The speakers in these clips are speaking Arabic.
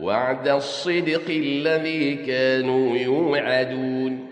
وعد الصدق الذي كانوا يوعدون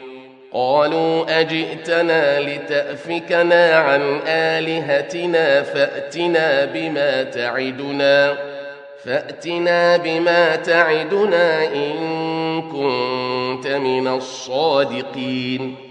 قالوا أجئتنا لتأفكنا عن آلهتنا فأتنا بما تعدنا فأتنا بما تعدنا إن كنت من الصادقين.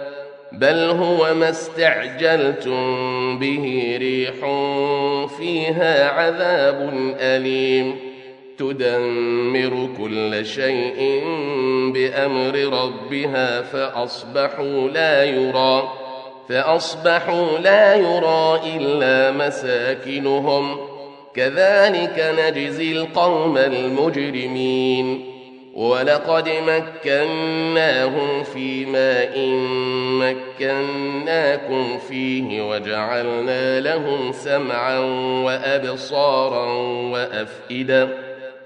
بل هو ما استعجلتم به ريح فيها عذاب أليم. تدمر كل شيء بأمر ربها فأصبحوا لا يرى فأصبحوا لا يرى إلا مساكنهم. كذلك نجزي القوم المجرمين. ولقد مكناهم في ماء مكناكم فيه وجعلنا لهم سمعا وأبصارا وأفئدة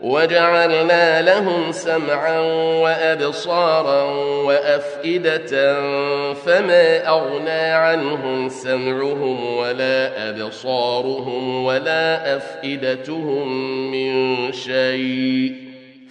وجعلنا لهم سمعا وأبصارا وأفئدة فما أغنى عنهم سمعهم ولا أبصارهم ولا أفئدتهم من شيء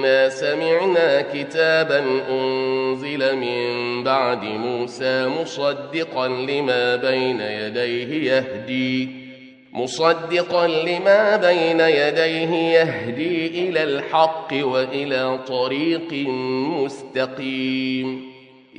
انا سمعنا كتابا انزل من بعد موسى مصدقا لما بين يديه يهدي مصدقا لما بين يديه يهدي إلى الحق والى طريق مستقيم